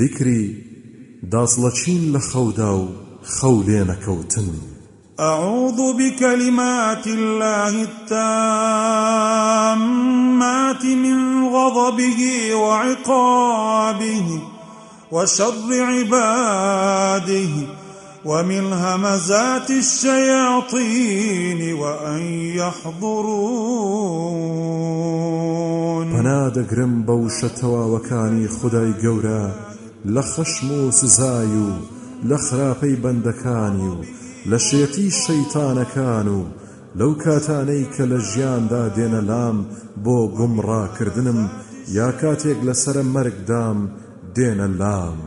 ذیکری دازڵەچین لە خەودا و خەو لێ نەکەوتن أعوذ بكلمات الله التامات من غضبه وعقابه وشر عباده ومن همزات الشياطين وأن يحضرون. پنا دەگرم بەو شەتەواوەکانی خدای گەورە لە خەشم و سزای و لە خراپەی بەندەکانی و لە شێتی شەیتانەکان و لەو کاتانەی کە لە ژیاندا دێنە لام بۆ گومڕاکردنم یا کاتێک لەسرە مەرگدام دێنە لام.